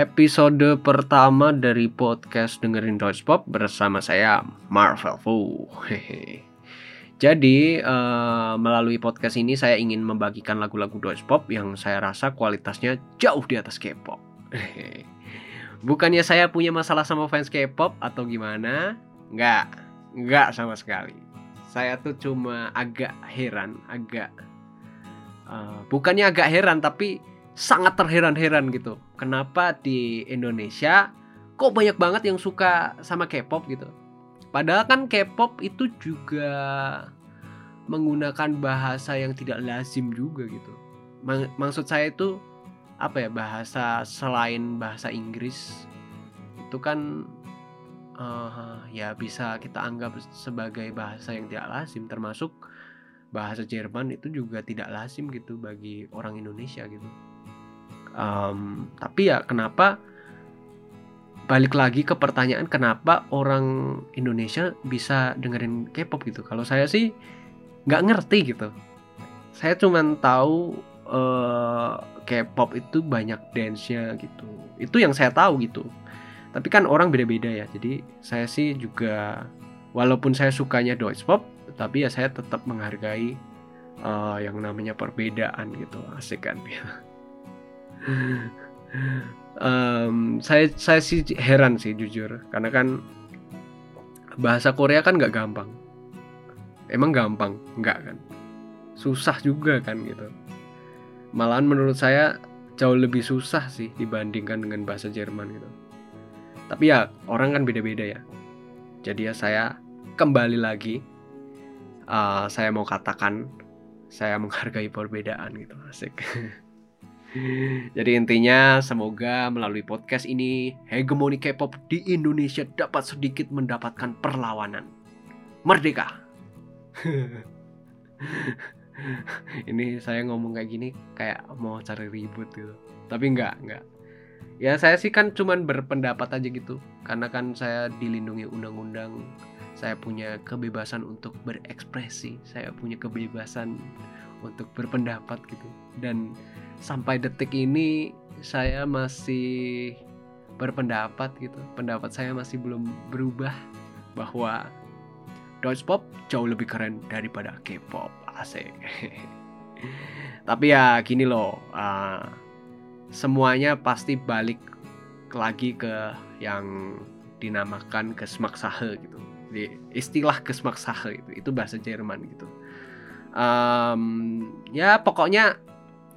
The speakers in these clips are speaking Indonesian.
episode pertama dari podcast dengerin Deutsch Pop bersama saya Marvel Fu. Jadi uh, melalui podcast ini saya ingin membagikan lagu-lagu Deutsch Pop yang saya rasa kualitasnya jauh di atas K-pop. Bukannya saya punya masalah sama fans K-pop atau gimana? Enggak, enggak sama sekali. Saya tuh cuma agak heran, agak uh, bukannya agak heran tapi sangat terheran-heran gitu. Kenapa di Indonesia kok banyak banget yang suka sama K-pop gitu. Padahal kan K-pop itu juga menggunakan bahasa yang tidak lazim juga gitu. Maksud saya itu apa ya bahasa selain bahasa Inggris itu kan uh, ya bisa kita anggap sebagai bahasa yang tidak lazim termasuk bahasa Jerman itu juga tidak lazim gitu bagi orang Indonesia gitu um, tapi ya kenapa balik lagi ke pertanyaan kenapa orang Indonesia bisa dengerin K-pop gitu? Kalau saya sih nggak ngerti gitu. Saya cuma tahu uh, K-pop itu banyak dance-nya gitu. Itu yang saya tahu gitu. Tapi kan orang beda-beda ya. Jadi saya sih juga walaupun saya sukanya Deutsch pop tapi ya saya tetap menghargai uh, yang namanya perbedaan gitu. Asik kan? ya um, saya saya sih heran sih jujur. Karena kan bahasa Korea kan nggak gampang. Emang gampang? Nggak kan? Susah juga kan gitu. Malahan menurut saya jauh lebih susah sih dibandingkan dengan bahasa Jerman gitu. Tapi ya orang kan beda-beda ya. Jadi ya saya kembali lagi uh, saya mau katakan saya menghargai perbedaan gitu. Asik Jadi intinya semoga melalui podcast ini hegemoni K-pop di Indonesia dapat sedikit mendapatkan perlawanan. Merdeka. ini saya ngomong kayak gini kayak mau cari ribut gitu. Tapi enggak, enggak. Ya saya sih kan cuman berpendapat aja gitu. Karena kan saya dilindungi undang-undang. Saya punya kebebasan untuk berekspresi. Saya punya kebebasan untuk berpendapat gitu. Dan sampai detik ini saya masih berpendapat gitu. Pendapat saya masih belum berubah bahwa Deutsch pop jauh lebih keren daripada K-pop. Asik. Tapi ya gini loh uh, semuanya pasti balik lagi ke yang dinamakan Gesmackssache gitu. Istilah Gesmackssache itu itu bahasa Jerman gitu um, ya pokoknya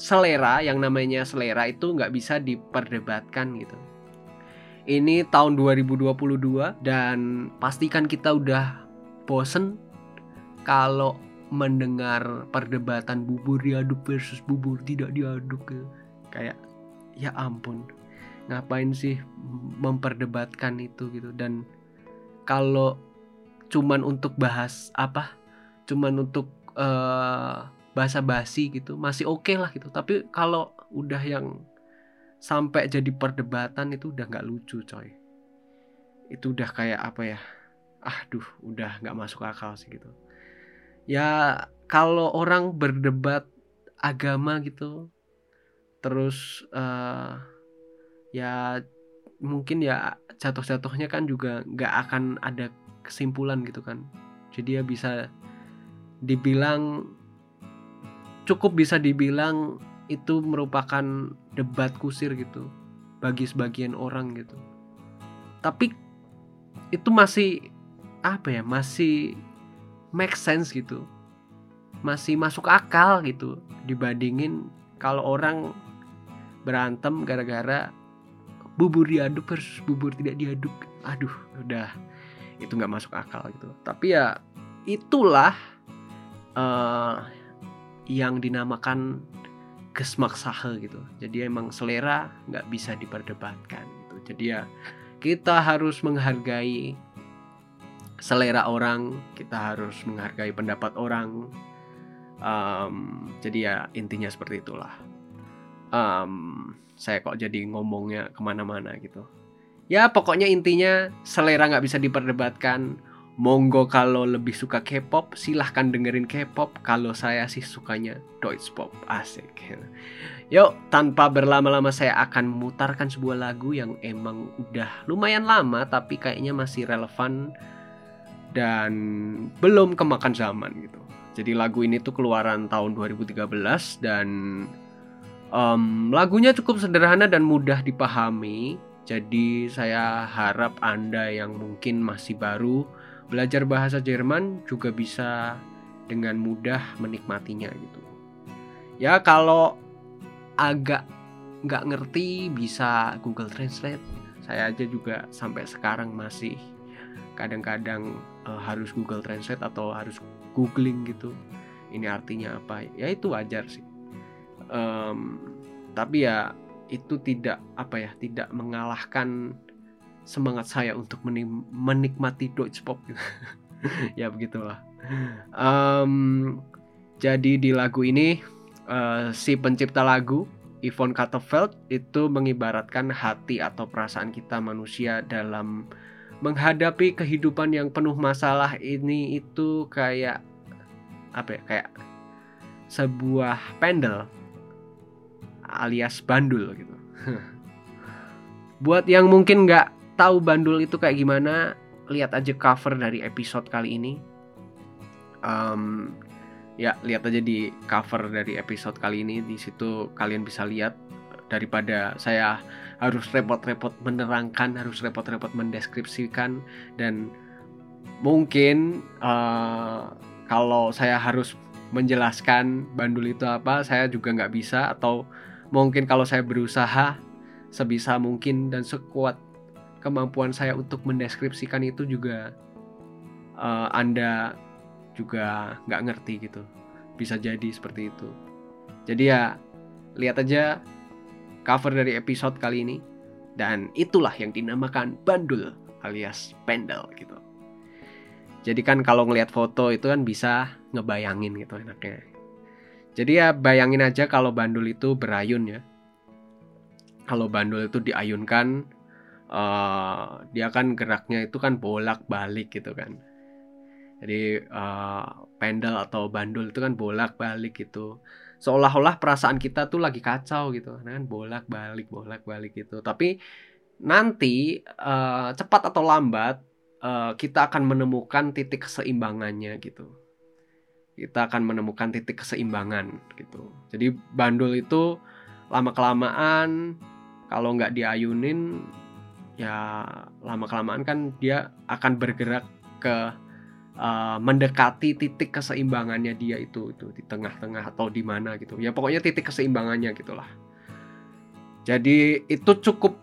selera yang namanya selera itu nggak bisa diperdebatkan gitu. Ini tahun 2022 dan pastikan kita udah bosen kalau mendengar perdebatan bubur diaduk versus bubur tidak diaduk ya. kayak ya ampun ngapain sih memperdebatkan itu gitu dan kalau cuman untuk bahas apa cuman untuk uh, basa-basi gitu masih oke okay lah gitu. Tapi kalau udah yang sampai jadi perdebatan itu udah nggak lucu coy. Itu udah kayak apa ya? Aduh udah nggak masuk akal sih gitu. Ya kalau orang berdebat agama gitu terus uh, ya mungkin ya jatuh-jatuhnya kan juga nggak akan ada kesimpulan gitu kan. Jadi ya bisa dibilang cukup bisa dibilang itu merupakan debat kusir gitu bagi sebagian orang gitu. Tapi itu masih apa ya? Masih make sense gitu. Masih masuk akal gitu dibandingin kalau orang berantem gara-gara bubur diaduk versus bubur tidak diaduk. Aduh, udah itu nggak masuk akal gitu. Tapi ya itulah uh, yang dinamakan gesmaksahe gitu. Jadi emang selera nggak bisa diperdebatkan gitu. Jadi ya kita harus menghargai selera orang, kita harus menghargai pendapat orang. Um, jadi ya intinya seperti itulah. Um, saya kok jadi ngomongnya ke mana-mana gitu. Ya pokoknya intinya selera nggak bisa diperdebatkan Monggo kalau lebih suka K-pop silahkan dengerin K-pop. Kalau saya sih sukanya Deutsch pop asik. Yuk, tanpa berlama-lama saya akan memutarkan sebuah lagu yang emang udah lumayan lama tapi kayaknya masih relevan dan belum kemakan zaman gitu. Jadi lagu ini tuh keluaran tahun 2013 dan um, lagunya cukup sederhana dan mudah dipahami. Jadi saya harap Anda yang mungkin masih baru belajar bahasa Jerman juga bisa dengan mudah menikmatinya gitu. Ya kalau agak nggak ngerti bisa Google Translate. Saya aja juga sampai sekarang masih kadang-kadang uh, harus Google Translate atau harus googling gitu. Ini artinya apa? Ya itu wajar sih. Um, tapi ya itu tidak apa ya tidak mengalahkan semangat saya untuk menikmati Deutsche Pop gitu. ya begitulah um, jadi di lagu ini uh, si pencipta lagu Yvonne Katterfeld itu mengibaratkan hati atau perasaan kita manusia dalam menghadapi kehidupan yang penuh masalah ini itu kayak apa ya kayak sebuah pendel alias bandul gitu. Buat yang mungkin nggak tahu bandul itu kayak gimana, lihat aja cover dari episode kali ini. Um, ya lihat aja di cover dari episode kali ini. Di situ kalian bisa lihat daripada saya harus repot-repot menerangkan harus repot-repot mendeskripsikan. Dan mungkin uh, kalau saya harus menjelaskan bandul itu apa saya juga nggak bisa. Atau mungkin kalau saya berusaha sebisa mungkin dan sekuat kemampuan saya untuk mendeskripsikan itu juga uh, anda juga nggak ngerti gitu. Bisa jadi seperti itu. Jadi ya lihat aja cover dari episode kali ini dan itulah yang dinamakan bandul alias pendel gitu. Jadi kan kalau ngelihat foto itu kan bisa ngebayangin gitu enaknya. Jadi ya bayangin aja kalau bandul itu berayun ya. Kalau bandul itu diayunkan uh, dia kan geraknya itu kan bolak balik gitu kan jadi uh, pendel atau bandul itu kan bolak-balik gitu. Seolah-olah perasaan kita tuh lagi kacau gitu. Nah, kan bolak-balik, bolak-balik gitu. Tapi nanti uh, cepat atau lambat uh, kita akan menemukan titik keseimbangannya gitu. Kita akan menemukan titik keseimbangan gitu. Jadi bandul itu lama kelamaan kalau nggak diayunin ya lama kelamaan kan dia akan bergerak ke uh, mendekati titik keseimbangannya dia itu itu di tengah-tengah atau di mana gitu ya pokoknya titik keseimbangannya gitulah jadi itu cukup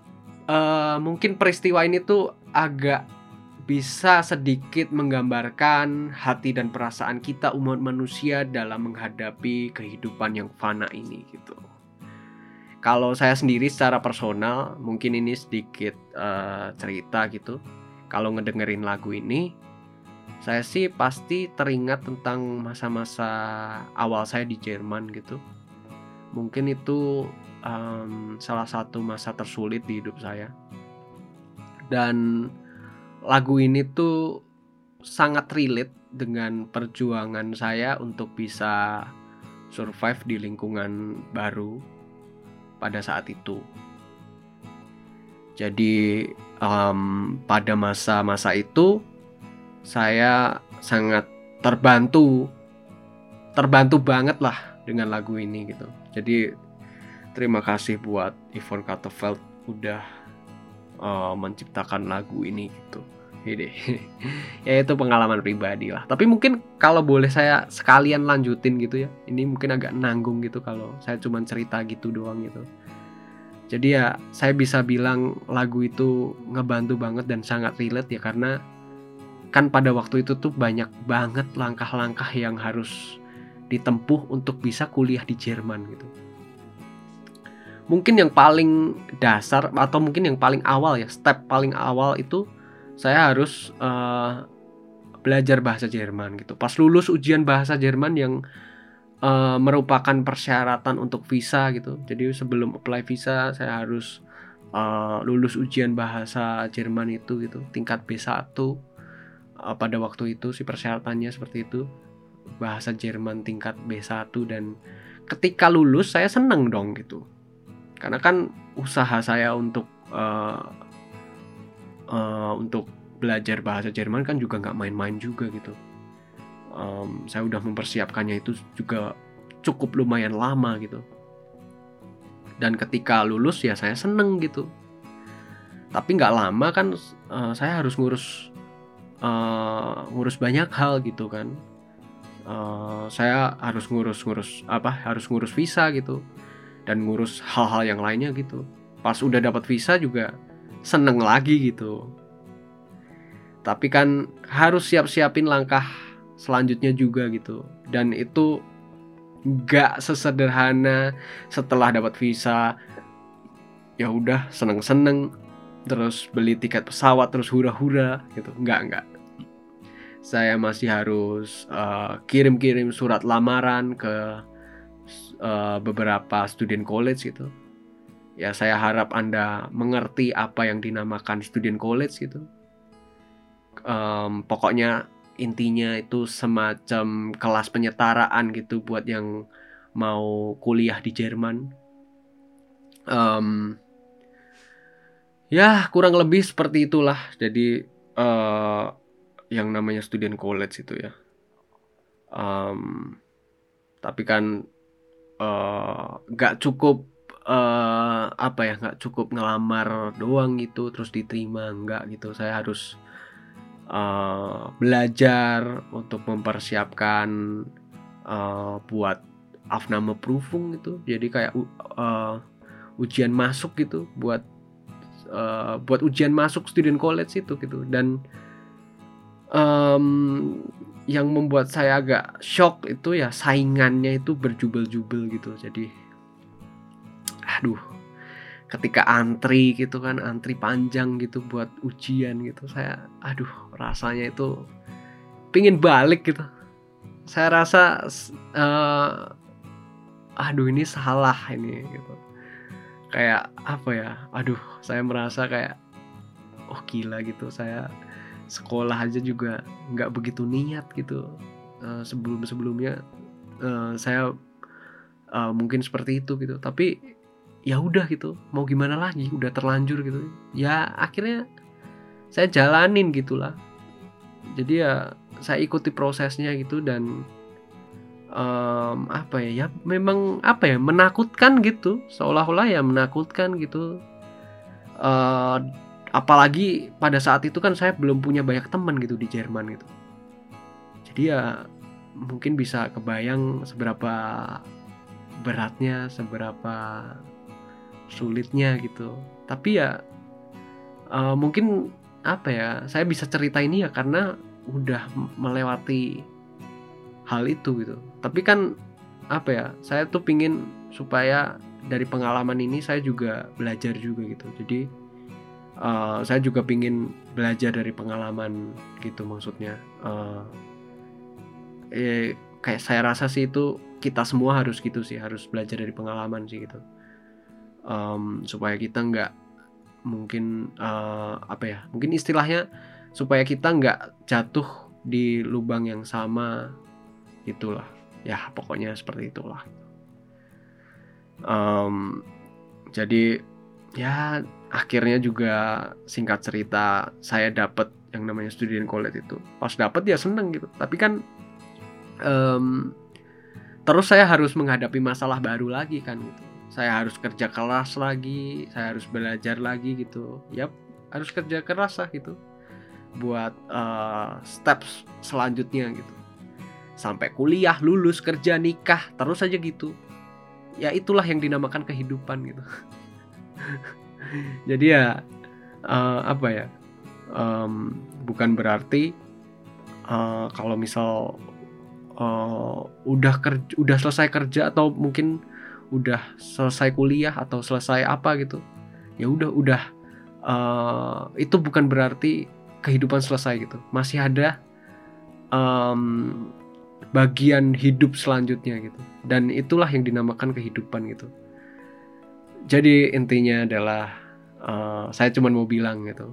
uh, mungkin peristiwa ini tuh agak bisa sedikit menggambarkan hati dan perasaan kita umat manusia dalam menghadapi kehidupan yang fana ini gitu. Kalau saya sendiri secara personal mungkin ini sedikit uh, cerita gitu. Kalau ngedengerin lagu ini saya sih pasti teringat tentang masa-masa awal saya di Jerman gitu. Mungkin itu um, salah satu masa tersulit di hidup saya. Dan lagu ini tuh sangat relate dengan perjuangan saya untuk bisa survive di lingkungan baru pada saat itu. Jadi um, pada masa-masa itu saya sangat terbantu terbantu banget lah dengan lagu ini gitu jadi terima kasih buat Yvonne Katterfeld udah uh, menciptakan lagu ini gitu ini. Ya itu pengalaman pribadi lah. Tapi mungkin kalau boleh saya sekalian lanjutin gitu ya. Ini mungkin agak nanggung gitu kalau saya cuma cerita gitu doang gitu. Jadi ya saya bisa bilang lagu itu ngebantu banget dan sangat relate ya. Karena kan pada waktu itu tuh banyak banget langkah-langkah yang harus ditempuh untuk bisa kuliah di Jerman gitu. Mungkin yang paling dasar atau mungkin yang paling awal ya, step paling awal itu saya harus uh, belajar bahasa Jerman gitu. Pas lulus ujian bahasa Jerman yang uh, merupakan persyaratan untuk visa gitu. Jadi sebelum apply visa saya harus uh, lulus ujian bahasa Jerman itu gitu, tingkat B1 uh, pada waktu itu si persyaratannya seperti itu bahasa Jerman tingkat B1 dan ketika lulus saya seneng dong gitu karena kan usaha saya untuk uh, uh, untuk belajar bahasa Jerman kan juga nggak main-main juga gitu. Um, saya udah mempersiapkannya itu juga cukup lumayan lama gitu. Dan ketika lulus ya saya seneng gitu. Tapi nggak lama kan uh, saya harus ngurus uh, ngurus banyak hal gitu kan. Uh, saya harus ngurus-ngurus apa harus ngurus visa gitu. Dan ngurus hal-hal yang lainnya gitu. Pas udah dapat visa juga seneng lagi gitu. Tapi kan harus siap-siapin langkah selanjutnya juga gitu. Dan itu nggak sesederhana setelah dapat visa ya udah seneng-seneng terus beli tiket pesawat terus hura-hura gitu. Nggak nggak. Saya masih harus uh, kirim-kirim surat lamaran ke uh, beberapa student college gitu ya saya harap anda mengerti apa yang dinamakan student college gitu. Um, pokoknya intinya itu semacam kelas penyetaraan gitu buat yang mau kuliah di Jerman. Um, ya kurang lebih seperti itulah. Jadi uh, yang namanya student college itu ya. Um, tapi kan eh, nggak uh, cukup uh, apa ya nggak cukup ngelamar doang gitu terus diterima nggak gitu. Saya harus uh, belajar untuk mempersiapkan uh, buat Aufnahmeprüfung gitu. Jadi kayak uh, ujian masuk gitu buat uh, buat ujian masuk student college itu gitu. Dan um, yang membuat saya agak shock itu ya saingannya itu berjubel-jubel gitu. Jadi aduh ketika antri gitu kan antri panjang gitu buat ujian gitu saya aduh rasanya itu pingin balik gitu. Saya rasa uh, aduh ini salah ini gitu. Kayak apa ya aduh saya merasa kayak oh gila gitu saya sekolah aja juga nggak begitu niat gitu. Uh, sebelum sebelumnya uh, saya uh, mungkin seperti itu gitu. Tapi ya udah gitu mau gimana lagi udah terlanjur gitu. Ya akhirnya saya jalanin gitulah. Jadi ya saya ikuti prosesnya gitu dan um, apa ya ya memang apa ya menakutkan gitu. Seolah-olah ya menakutkan gitu. Uh, apalagi pada saat itu kan saya belum punya banyak teman gitu di Jerman gitu. Jadi ya mungkin bisa kebayang seberapa beratnya seberapa sulitnya gitu. Tapi ya uh, mungkin apa ya saya bisa cerita ini ya karena udah melewati hal itu gitu. Tapi kan apa ya saya tuh pingin supaya dari pengalaman ini saya juga belajar juga gitu. Jadi uh, saya juga pingin belajar dari pengalaman gitu maksudnya. Uh, eh, kayak saya rasa sih itu kita semua harus gitu sih harus belajar dari pengalaman sih gitu um, supaya kita nggak mungkin uh, apa ya mungkin istilahnya supaya kita nggak jatuh di lubang yang sama itulah. Ya pokoknya seperti itulah. Um, jadi ya akhirnya juga singkat cerita saya dapat yang namanya student college itu. Pas dapat ya seneng gitu. Tapi kan um, terus saya harus menghadapi masalah baru lagi kan gitu saya harus kerja keras lagi saya harus belajar lagi gitu yap harus kerja keras lah gitu buat uh, steps selanjutnya gitu sampai kuliah, lulus, kerja, nikah, terus aja gitu. Ya itulah yang dinamakan kehidupan gitu. Jadi ya uh, apa ya? Um, bukan berarti uh, kalau misal uh, udah kerja, udah selesai kerja atau mungkin udah selesai kuliah atau selesai apa gitu, ya udah udah uh, itu bukan berarti kehidupan selesai gitu. Masih ada um, bagian hidup selanjutnya gitu. Dan itulah yang dinamakan kehidupan gitu. Jadi intinya adalah uh, saya cuma mau bilang gitu.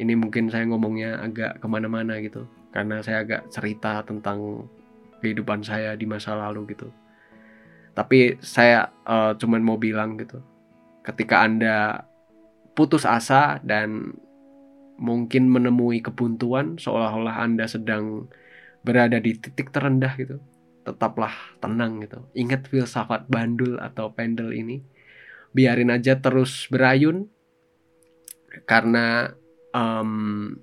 Ini mungkin saya ngomongnya agak ke mana-mana gitu. Karena saya agak cerita tentang kehidupan saya di masa lalu gitu Tapi saya uh, cuman mau bilang gitu, ketika anda putus asa dan mungkin menemui kebuntuan seolah-olah anda sedang berada di titik terendah gitu, tetaplah tenang gitu. Ingat filsafat bandul atau pendel ini, biarin aja terus berayun karena um,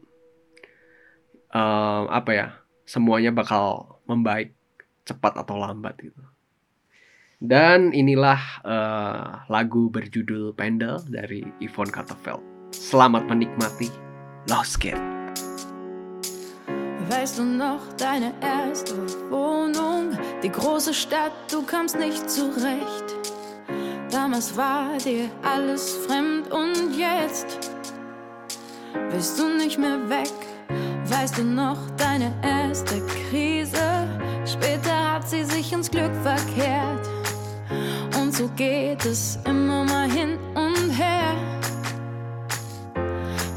um, apa ya semuanya bakal membaik cepat atau lambat gitu. Dan inilah uh, lagu berjudul Pendel dari Yvonne Katterfeld. Selamat menikmati Lost Kid. Weißt du noch deine erste Wohnung? Die große Stadt, du kamst nicht zurecht. Damals war dir alles fremd und jetzt bist du nicht mehr weg. Weißt du noch deine erste Krise? Später hat sie sich ins Glück geht es immer mal hin und her.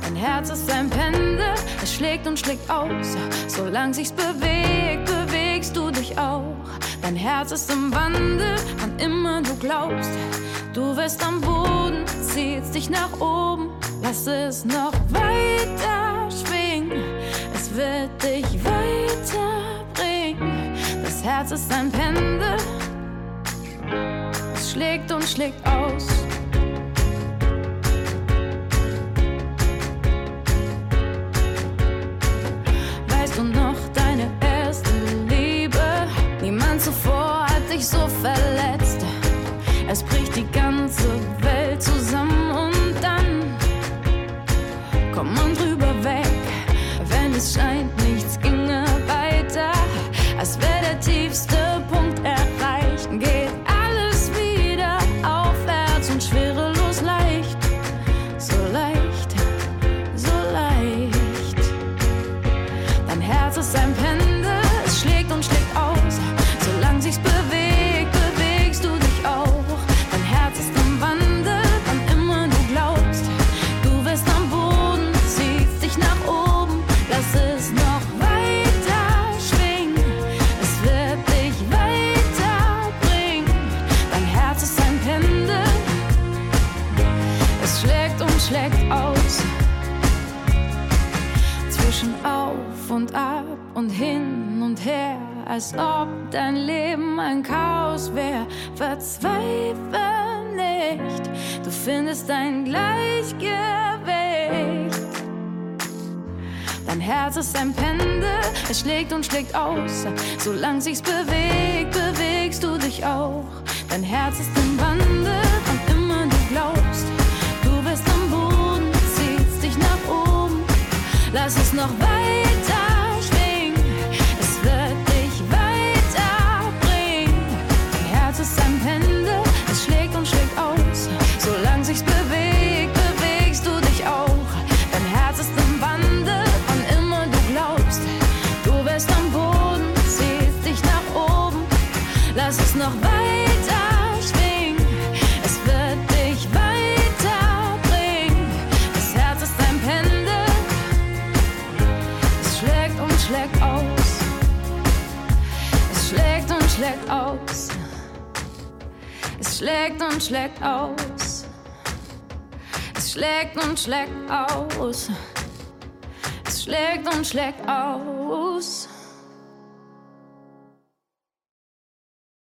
Dein Herz ist ein Pendel, es schlägt und schlägt aus. Solange sich's bewegt, bewegst du dich auch. Dein Herz ist im Wandel, wann immer du glaubst. Du wirst am Boden, ziehst dich nach oben, lass es noch weiter schwingen. Es wird dich weiterbringen. Das Herz ist ein Pendel, schlägt und schlägt aus. Dein Gleichgewicht. Dein Herz ist ein Pendel, es schlägt und schlägt aus. Solange sich's bewegt, bewegst du dich auch. Dein Herz ist im Wandel, wann immer du glaubst. Du bist am Boden, ziehst dich nach oben. Lass es noch weiter noch weiter schwingen, es wird dich weiterbringen. Das Herz ist ein Pendel, es schlägt und schlägt aus. Es schlägt und schlägt aus. Es schlägt und schlägt aus. Es schlägt und schlägt aus. Es schlägt und schlägt aus.